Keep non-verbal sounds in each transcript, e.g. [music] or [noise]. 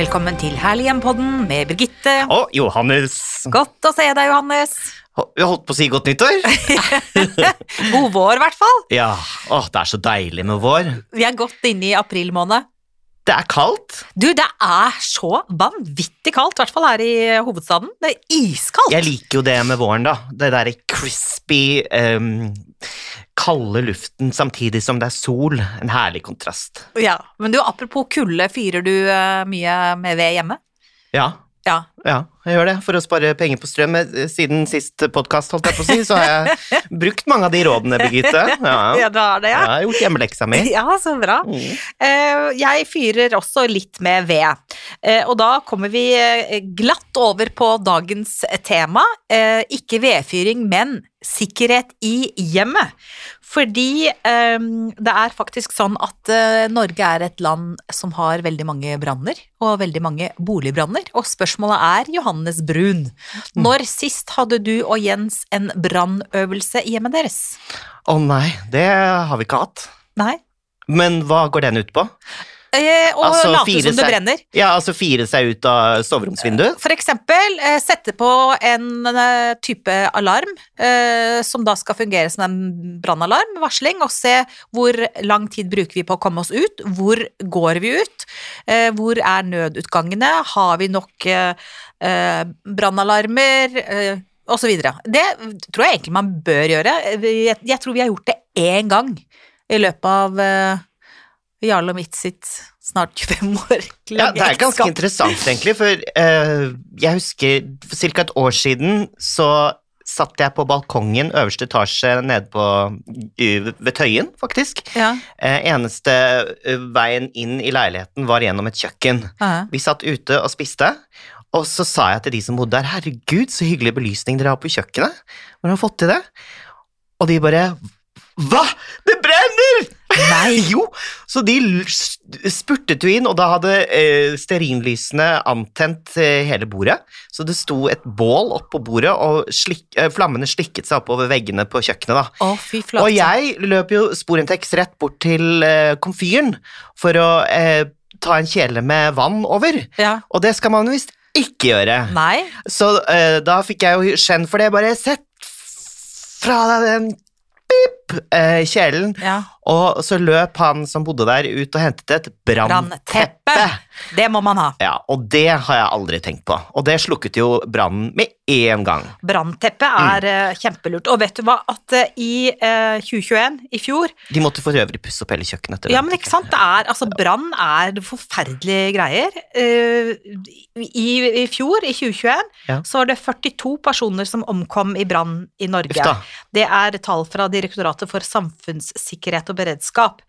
Velkommen til Herlig hjem-podden med Birgitte. Og Johannes. Godt å se deg, Johannes. Vi holdt på å si godt nyttår. [laughs] God vår, i hvert fall. Ja, å, det er så deilig med vår. Vi er godt inne i april måned. Det er kaldt. Du, det er så vanvittig kaldt, i hvert fall her i hovedstaden. Det er iskaldt. Jeg liker jo det med våren, da. Det derre crispy, ehm, kalde luften samtidig som det er sol. En herlig kontrast. Ja, Men du, apropos kulde, fyrer du eh, mye med ved hjemme? Ja, Ja. ja, jeg gjør det. For å spare penger på strøm. Eh, Siden sist podkast, holdt jeg på å si, så har jeg brukt mange av de rådene, Birgitte. [laughs] Ja, Ja, det har det, jeg har gjort hjemmeleksa mi. [laughs] Ja, så bra. Mm. Eh, Jeg fyrer også litt med ved. Eh, Og da kommer vi glatt over på dagens tema. Ikke vedfyring, men sikkerhet i hjemmet. Fordi um, det er faktisk sånn at uh, Norge er et land som har veldig mange branner, og veldig mange boligbranner. Og spørsmålet er, Johannes Brun, når sist hadde du og Jens en brannøvelse i hjemmet deres? Å nei, det har vi ikke hatt. Nei? Men hva går den ut på? Eh, og Altså, late som det seg- brenner. Ja, altså fire seg ut av soveromsvinduet? For eksempel eh, sette på en eh, type alarm eh, som da skal fungere som en brannalarm, varsling, og se hvor lang tid bruker vi på å komme oss ut, hvor går vi ut, eh, hvor er nødutgangene, har vi nok brannalarmer, eh, og så videre. Det tror jeg egentlig man bør gjøre. Jeg, jeg tror vi har gjort det én gang i løpet av Jarle og mitt sitt snart 25 år Ja, det er ganske interessant, egentlig, for uh, jeg husker for ca. et år siden så satt jeg på balkongen øverste etasje nede på ved Tøyen, faktisk. Ja. Uh, eneste eh, veien inn i leiligheten var gjennom et kjøkken. Ja. Vi satt ute og spiste, og så sa jeg til de som bodde der, herregud, så hyggelig belysning dere har på kjøkkenet. Hvordan har dere fått til det? Og de bare, hva? Det brenner! Nei. [laughs] jo, så de spurtet jo inn, og da hadde eh, stearinlysene antent eh, hele bordet. Så det sto et bål oppå bordet, og slik, eh, flammene slikket seg oppover veggene på kjøkkenet. da. Å, fy flate. Og jeg løp jo sporentex rett bort til eh, komfyren for å eh, ta en kjele med vann over. Ja. Og det skal man visst ikke gjøre. Nei. Så eh, da fikk jeg jo skjenn for det. Bare sett fra deg den pip, eh, kjelen. Ja. Og så løp han som bodde der ut og hentet et brannteppe. Det må man ha. Ja, og det har jeg aldri tenkt på. Og det slukket jo brannen med én gang. Brannteppe er mm. kjempelurt. Og vet du hva, at eh, i eh, 2021, i fjor De måtte for øvrig pusse opp hele kjøkkenet etter Ja, men ikke sant, det er Altså, brann er forferdelige greier. Uh, i, I fjor, i 2021, Ja. så var det 42 personer som omkom i brann i Norge. Ufta. Det er tall fra Direktoratet for samfunnssikkerhet og beredskap.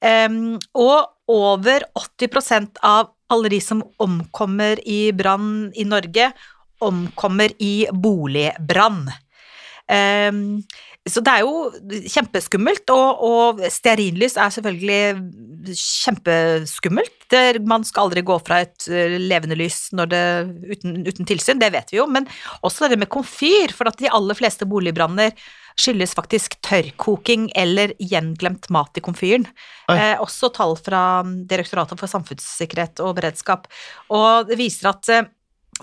Og over 80% av alle de som omkommer i brann i Norge, omkommer i boligbrann. Så det er jo kjempeskummelt, og, og stearinlys er selvfølgelig kjempeskummelt. Det, man skal aldri gå fra et eh, levende lys når det, uten, uten tilsyn, det vet vi jo, men også det med komfyr, for at de aller fleste boligbranner skyldes faktisk tørrkoking eller gjenglemt mat i komfyren. Eh, også tall fra Direktoratet for samfunnssikkerhet og beredskap. Og det viser at eh,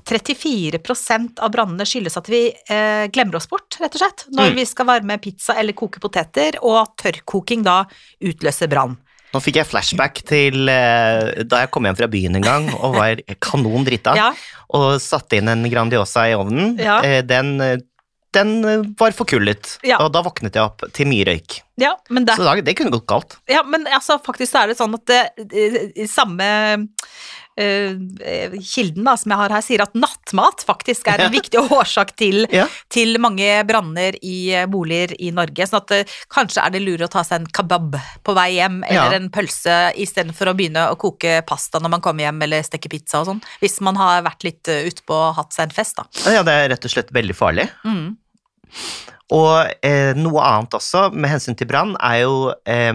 34 av brannene skyldes at vi eh, glemmer oss bort, rett og slett, når Mm. vi skal varme pizza eller koke poteter, og at tørrkoking da utløser brann. Nå fikk jeg flashback til eh, da jeg kom hjem fra byen en gang og var kanon drita, [laughs] Ja, og satte inn en Grandiosa i ovnen. Ja. Eh, Den, eh, den eh, var forkullet, Ja. og da våknet jeg opp til mye røyk. ja, men det, Så det kunne gått galt. ja, men altså, faktisk så er det sånn at det, det, samme eh, kilden da, som jeg har her, sier at nattmat faktisk er en viktig årsak til Ja. til mange branner i eh, boliger i Norge. sånn at eh, kanskje er det lurere å ta seg en kebab på vei hjem, eller Ja. en pølse, istedenfor å begynne å koke pasta når man kommer hjem, eller steke pizza og sånn. Hvis man har vært litt utpå og hatt seg en fest, da. Ja, det er rett og slett veldig farlig. Mm. Og eh, noe annet også med hensyn til brann er jo eh,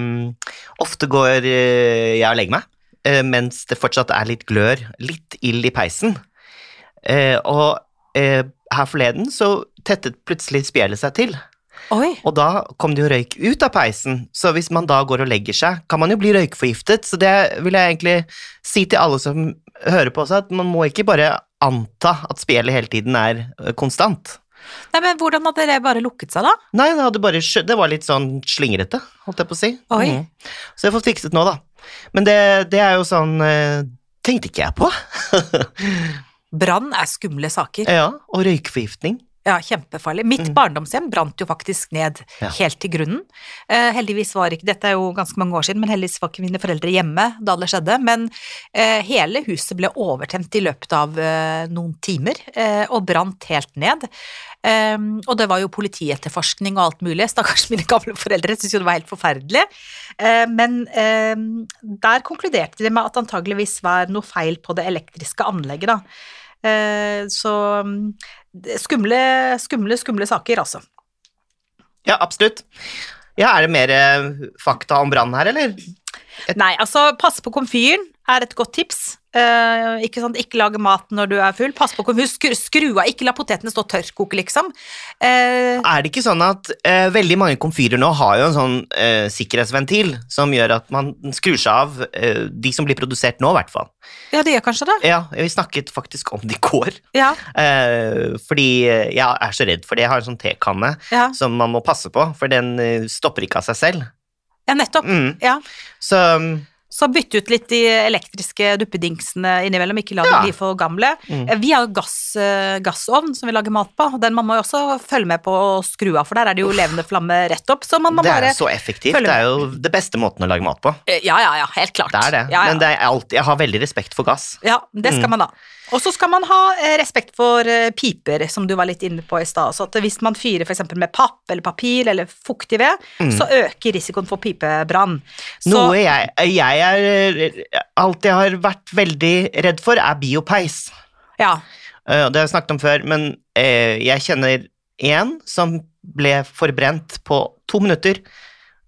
Ofte går eh, jeg og legger meg eh, mens det fortsatt er litt glør, litt ild i peisen. Eh, og eh, her forleden så tettet plutselig spjelet seg til. Oi! Og da kom det jo røyk ut av peisen, så hvis man da går og legger seg, kan man jo bli røykforgiftet. Så det vil jeg egentlig si til alle som hører på også at man må ikke bare anta at spjeldet hele tiden er eh, konstant. Nei, men hvordan hadde det bare lukket seg, da? Nei, det, bare, det var litt sånn slingrete, holdt jeg på å si. Oi. Mm. Så jeg får fikset nå, da. Men det, det er jo sånn eh, Tenkte ikke jeg på. [laughs] Brann er skumle saker. ja, og røykforgiftning. Ja, kjempefarlig. Mitt Mm. barndomshjem brant jo faktisk ned Ja. helt til grunnen. Eh, heldigvis var ikke Dette er jo ganske mange år siden, men heldigvis var ikke mine foreldre hjemme da det skjedde. Men eh, hele huset ble overtent i løpet av eh, noen timer, eh, og brant helt ned. Eh, og det var jo politietterforskning og alt mulig. Stakkars mine gamle foreldre syntes jo det var helt forferdelig. Eh, men eh, der konkluderte de med at antageligvis var noe feil på det elektriske anlegget, da. Eh, så mm, skumle, skumle, skumle saker, altså. Ja, absolutt. Ja, Er det mer eh, fakta om brann her, eller? Nei, altså, passe på komfyren er et godt tips. Uh, ikke sant, ikke lage mat når du er full. Pass på komfyr. Skru, skru av, ikke la potetene stå tørrkoke, liksom. Uh... Er det ikke sånn at uh, veldig mange komfyrer nå har jo en sånn sikkerhetsventil som gjør at man skrur seg av de som blir produsert nå, i hvert fall? ja, det gjør kanskje det. Ja, vi snakket faktisk om det i går. Ja, fordi jeg er så redd for det. Jeg har en sånn tekanne ja. som man må passe på, for den stopper ikke av seg selv. Ja nettopp. Mm. Ja. Så mm, Så bytte ut litt de elektriske duppedingsene innimellom, ikke la Ja. dem bli for gamle. Mm. Eh, Vi har jo gass, eh, gassovn som vi lager mat på, den man må jo også følge med på å skru av, for der er det jo levende flamme rett opp, så man må det bare er så effektivt. Det er jo det beste måten å lage mat på. Eh, Ja, ja, ja, helt klart. Det er det. Ja, ja. Men det er alt, jeg har veldig respekt for gass. Ja, det skal Mm. man ha. Og så skal man ha eh, respekt for eh, piper, som du var litt inne på i stad. Så at hvis man fyrer f.eks. med papp eller papir eller fuktig ved, Mm. så øker risikoen for pipebrann. Noe jeg, jeg er, alltid har vært veldig redd for, er biopeis. ja. Eh, Det har jeg snakket om før, men jeg kjenner en som ble forbrent på to minutter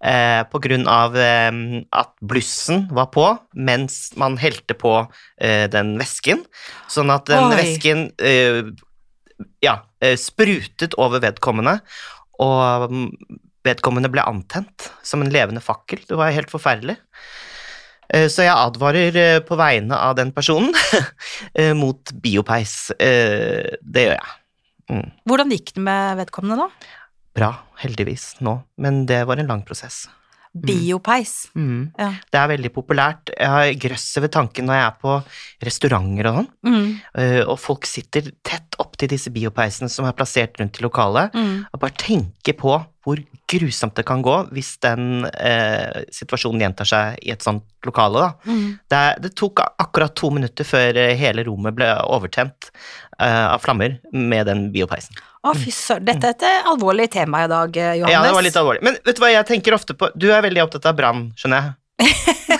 eh, på grunn av eh, at blussen var på mens man helte på eh, den væsken, sånn at den Oi. væsken eh, ja, eh, sprutet over vedkommende, og mm, vedkommende ble antent som en levende fakkel. Det var helt forferdelig. Eh, Så jeg advarer eh, på vegne av den personen [laughs] mot biopeis. Det gjør jeg. Mm. Hvordan gikk det med vedkommende nå? Bra, heldigvis, nå. Men det var en lang prosess. Biopeis. Mm. Ja. Det er veldig populært. Jeg har grøsset ved tanken når jeg er på restauranter og sånn, Mm, eh, og folk sitter tett opptil disse biopeisene som er plassert rundt i lokalet, mm. og bare tenker på hvor grusomt det kan gå hvis den eh, situasjonen gjentar seg i et sånt lokale, da. Mm. Det, det tok akkurat to minutter før eh, hele rommet ble overtent eh, av flammer med den biopeisen. Å, fy søren. Dette er et eh, alvorlig tema i dag, eh, Johannes. Ja, det var litt alvorlig. Men vet du hva jeg tenker ofte på? Du er veldig opptatt av brann, skjønner jeg. [laughs]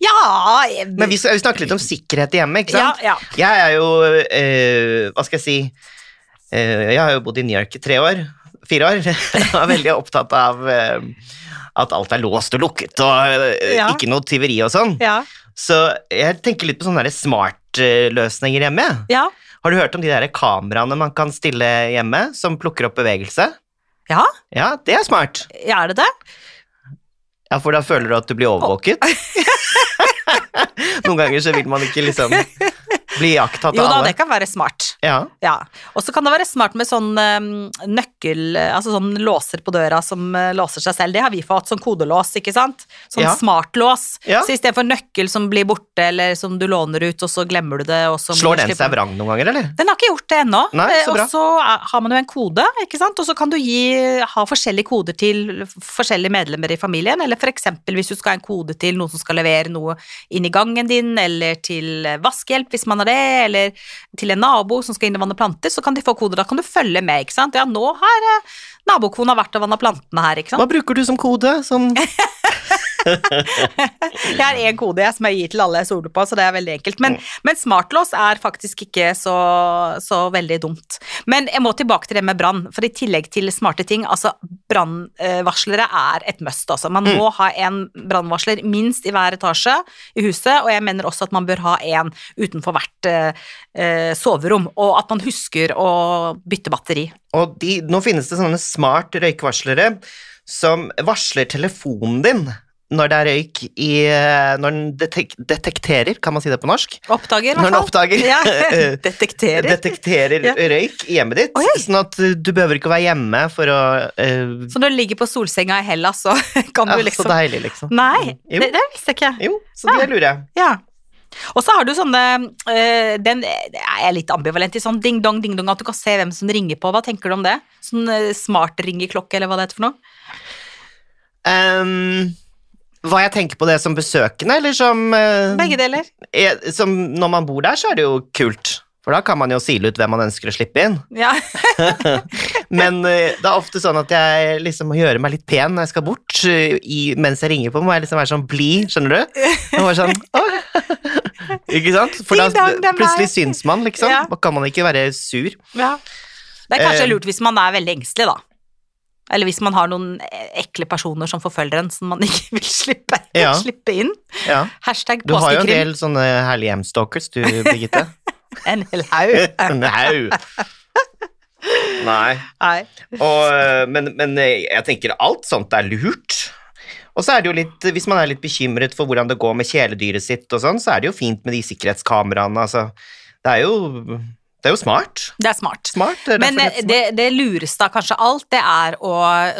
Ja, jeg- Men vi, skal, vi snakker litt om sikkerhet hjemme, ikke sant? ja. ja. Jeg er jo eh, Hva skal jeg si eh, Jeg har jo bodd i New York i tre år. Fire år. [laughs] Jeg er veldig opptatt av eh, at alt er låst og lukket, og eh, Ja. ikke noe tyveri og sånn. ja. Så jeg tenker litt på sånne smart-løsninger hjemme. ja. Har du hørt om de der kameraene man kan stille hjemme, som plukker opp bevegelse? Ja, Ja, det er smart. ja, er det det? Ja, for da føler du at du blir overvåket. [laughs] Noen ganger så vil man ikke liksom bli iakttatt Jo av da, alle. det kan være smart. Ja. Ja, og så kan det være smart med sånn eh, nøkkel, altså sånn låser på døra som eh, låser seg selv. Det har vi fått, sånn kodelås, ikke sant? Sånn Ja. smartlås. Ja. Så istedenfor nøkkel som blir borte, eller som du låner ut, og så glemmer du det, Slår den seg vrang noen ganger, eller? Den har ikke gjort det ennå. Eh. Og så er- har man jo en kode, ikke sant? og så kan du gi, ha forskjellige koder til forskjellige medlemmer i familien, eller for eksempel hvis du skal ha en kode til noen som skal levere noe inn i gangen din, eller til vaskehjelp hvis man har det, eller til en nabo som skal inn og vanne planter, så kan de få koder. Da kan du følge med, ikke sant. Ja, nå har eh, nabokona vært og vanna plantene her, ikke sant. Hva bruker du som kode? Som [laughs] [laughs] Jeg har én kode jeg, som jeg gir til alle jeg stoler på, så det er veldig enkelt. Men, men smartlås er faktisk ikke så, så veldig dumt. Men jeg må tilbake til det med brann, for i tillegg til smarte ting, altså brannvarslere er et must, altså. Man må ha en brannvarsler minst i hver etasje i huset, og jeg mener også at man bør ha en utenfor hvert eh, eh, soverom, og at man husker å bytte batteri. Og de, nå finnes det sånne smart røykvarslere som varsler telefonen din når det er røyk i eh, Når den detek detekterer, kan man si det på norsk? Oppdager, i Når den oppdager Ja. [laughs] [laughs] Detekterer. Detekterer Ja. røyk i hjemmet ditt. Oi. Sånn at du behøver ikke å være hjemme for å uh... Så når du ligger på solsenga i Hellas, så [laughs] kan ja, du liksom Så deilig, liksom. Nei, Jo. det, det visste jeg ikke. Jo, så det lurer jeg. Ja. Og så har du sånne øh, Den det er litt ambivalent i, sånn ding-dong, ding-dong, at du kan se hvem som ringer på. Hva tenker du om det? Sånn uh, smart ringeklokke, eller hva det heter for noe? Ehm, hva jeg tenker på det som besøkende, eller som eh, Begge deler. er, Som når man bor der, så er det jo kult. For da kan man jo sile ut hvem man ønsker å slippe inn. Ja. [laughs] [laughs] Men eh, det er ofte sånn at jeg liksom må gjøre meg litt pen når jeg skal bort. eh, I, mens jeg ringer på, må jeg liksom være sånn blid, skjønner du? Og bare sånn. [laughs] Ikke sant? For da plutselig syns man, liksom. Ja. Da kan man ikke være sur. ja. Det er kanskje lurt hvis man er veldig engstelig, da. Eller hvis man har noen ekle personer som forfølger en som man [laughs] ikke vil slippe, Ja. slippe inn. Ja. Hashtag Du har jo en del sånne herlige hjemstalkers, du, [laughs] Birgitte. En hel haug. [laughs] en haug. Nei. Nei. Og, øh, men, men øh, jeg tenker alt sånt er lurt. Og så er det jo litt, hvis man er litt bekymret for hvordan det går med kjæledyret sitt og sånn, så er det jo fint med de sikkerhetskameraene, altså. Det er jo, det er jo smart. Det er smart. Smart. Det er Men eh, det smart. det, det lureste av kanskje alt, det er å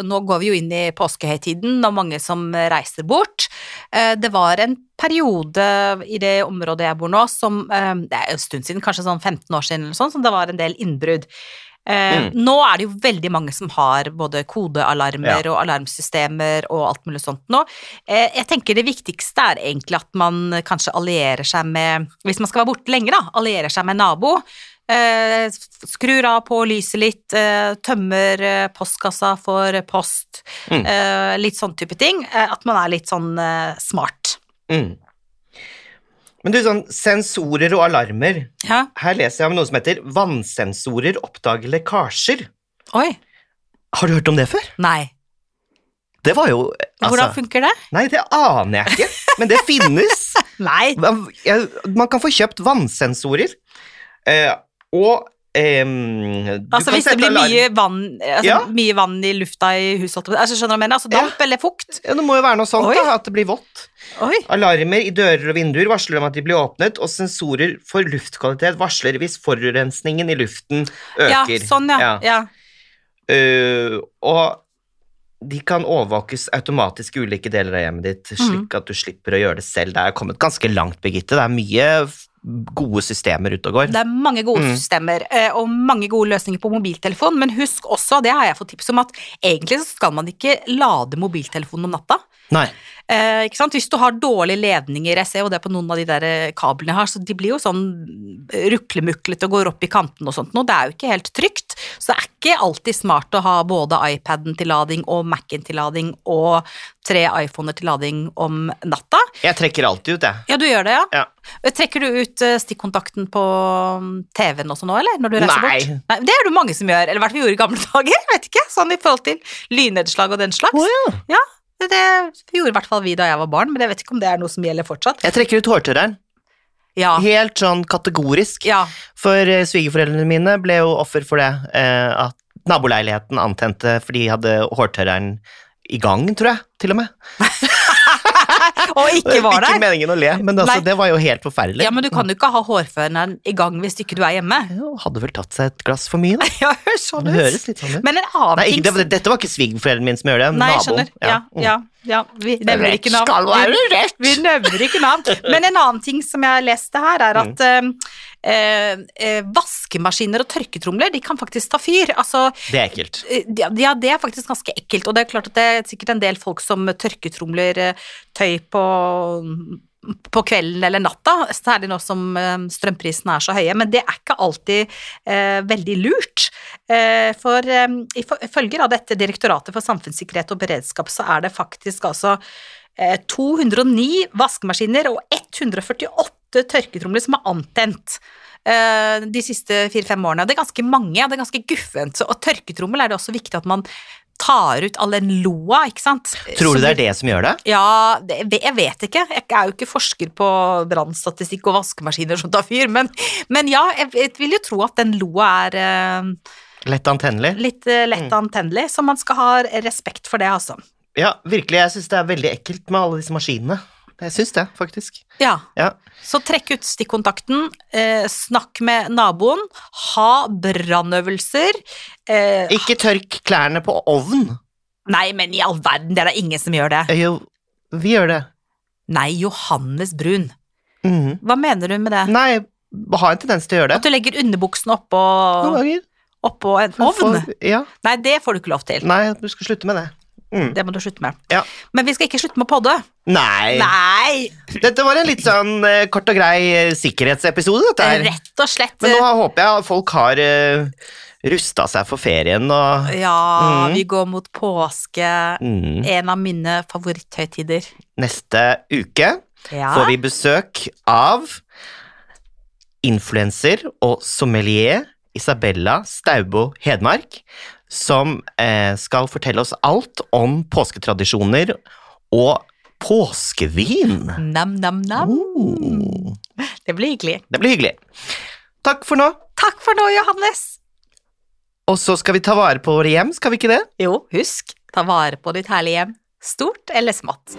Nå går vi jo inn i påskehøytiden, og mange som reiser bort. Eh, Det var en periode i det området jeg bor nå, som eh, Det er en stund siden, kanskje sånn 15 år siden, eller sånn, som det var en del innbrudd. Eh, Mm. Nå er det jo veldig mange som har både kodealarmer og alarmsystemer og alt mulig sånt nå. Eh, jeg tenker det viktigste er egentlig at man kanskje allierer seg med Hvis man skal være borte lenge, da, allierer seg med nabo. Eh, skrur av på lyset litt, eh, tømmer eh, postkassa for post, Mm. litt sånn type ting. At man er litt sånn smart. Mm. Men du, sånn sensorer og alarmer. Ja. Her leser jeg om noe som heter vannsensorer oppdager lekkasjer. Oi. Har du hørt om det før? Nei. Det var jo Hvordan altså, funker det? Nei, det aner jeg ikke, men det [laughs] finnes. Nei. Man man kan få kjøpt vannsensorer, eh, og Um, Altså hvis det blir mye vann, altså, Ja. mye vann i lufta i huset, altså, skjønner du hva jeg mener? Altså damp eller fukt? Ja, det må jo være noe sånt, da, at det blir vått. Oi. Alarmer i dører og vinduer varsler om at de blir åpnet, og sensorer for luftkvalitet varsler hvis forurensningen i luften øker. Ja, sånn ja. ja. Uh, og de kan overvåkes automatisk i ulike deler av hjemmet ditt, slik slik at du slipper å gjøre det selv. Det er kommet ganske langt, Birgitte. Det er mye gode systemer ute og går. Det er mange gode Mm. systemer eh, og mange gode løsninger på mobiltelefon, men husk også, det har jeg fått tips om, at egentlig så skal man ikke lade mobiltelefonen om natta. Nei. Eh, ikke sant? Hvis du har dårlige ledninger, jeg ser jo det på noen av de der eh, kablene jeg har, så de blir jo sånn ruklemuklete og går opp i kanten og sånt noe, det er jo ikke helt trygt. Så det er ikke alltid smart å ha både iPaden til lading og Mac'en til lading og tre iPhoner til lading om natta. Jeg trekker alltid ut, jeg. Ja, du gjør det, ja. Ja. Trekker du ut eh, stikkontakten på mm, TV-en også nå, eller? Når du reiser Nei. bort? Nei. Det er det mange som gjør, eller i hvert fall gjorde i gamle [laughs] dager, vet ikke, sånn i forhold til lynnedslag og den slags. Oh, ja. Det, det gjorde i hvert fall vi da jeg var barn, men jeg vet ikke om det er noe som gjelder fortsatt. Jeg trekker ut hårtørreren. Ja, Helt sånn kategorisk. ja. For eh, svigerforeldrene mine ble jo offer for det. Eh, at naboleiligheten antente fordi de hadde hårtørreren i gang, tror jeg, til og med. [laughs] Og ikke var der. Ikke meningen å le, men altså, det var jo helt forferdelig. Ja, men du kan jo ikke ha hårføneren i gang hvis ikke du er hjemme. Jo, hadde vel tatt seg et glass for mye, da. [laughs] Ja, sånn Det ut. høres litt sånn ut. Men en annen Nei, ting ikke, det, dette var ikke svigerforeldrene mine som gjør det, Nei, naboen. skjønner. Ja, Mm. ja, ja. Vi nevner ikke navn. skal være rett. Vi nevner ikke navn. [laughs] Men en annen ting som jeg leste her, er at Mm. Eh, eh, vaskemaskiner og tørketromler, de kan faktisk ta fyr. Altså, Det er ekkelt. eh, ja, det er faktisk ganske ekkelt. Og det er klart at det er sikkert en del folk som tørketromler eh, tøy på på kvelden eller natta, særlig nå som strømprisene er så høye, men det er ikke alltid eh, veldig lurt. Eh, for eh, ifølge av dette Direktoratet for samfunnssikkerhet og beredskap, så er det faktisk altså eh, 209 vaskemaskiner og 148 tørketromler som er antent uh, de siste fire-fem årene. Det er ganske mange, og det er ganske guffent. Så- Og tørketrommel er det også viktig at man tar ut all den loa, ikke sant. Tror du det er det som gjør det? ja, det, jeg vet ikke. Jeg er jo ikke forsker på brannstatistikk og vaskemaskiner som tar fyr, men, men ja, jeg, jeg vil jo tro at den loa er uh, Lett antennelig? litt uh, lett Mm. antennelig, så man skal ha respekt for det, altså. Ja, virkelig. Jeg syns det er veldig ekkelt med alle disse maskinene. Jeg syns det, faktisk. Ja. Ja. Så trekk ut stikkontakten, eh, snakk med naboen, ha brannøvelser. Eh, Ikke tørk klærne på ovn. nei, men i all verden, det er da ingen som gjør det. Eh, Jo, vi gjør det. Nei, Johannes Brun. Mm. Hva mener du med det? Nei, ha en tendens til å gjøre det. At du legger underbuksen Noen oppå, ganger. oppå en ovn? For- Ja. Nei, det får du ikke lov til. Nei, du skal slutte med det. Mm. Det må du slutte med. Ja. Men vi skal ikke slutte med å podde. Nei. Nei! Dette var en litt sånn eh, kort og grei eh, sikkerhetsepisode, dette her. Rett og slett. Men nå håper jeg at folk har uh, rusta seg for ferien og Ja, Mm. vi går mot påske. mm. En av mine favoritthøytider. Neste uke Ja. får vi besøk av influenser og sommelier Isabella Staubo Hedmark, som eh, skal fortelle oss alt om påsketradisjoner og påskevin. Nam-nam-nam. Oh. Det blir hyggelig. Det blir hyggelig. Takk for nå. Takk for nå, Johannes. Og så skal vi ta vare på våre hjem, skal vi ikke det? Jo, husk, ta vare på ditt herlige hjem. Stort eller smått.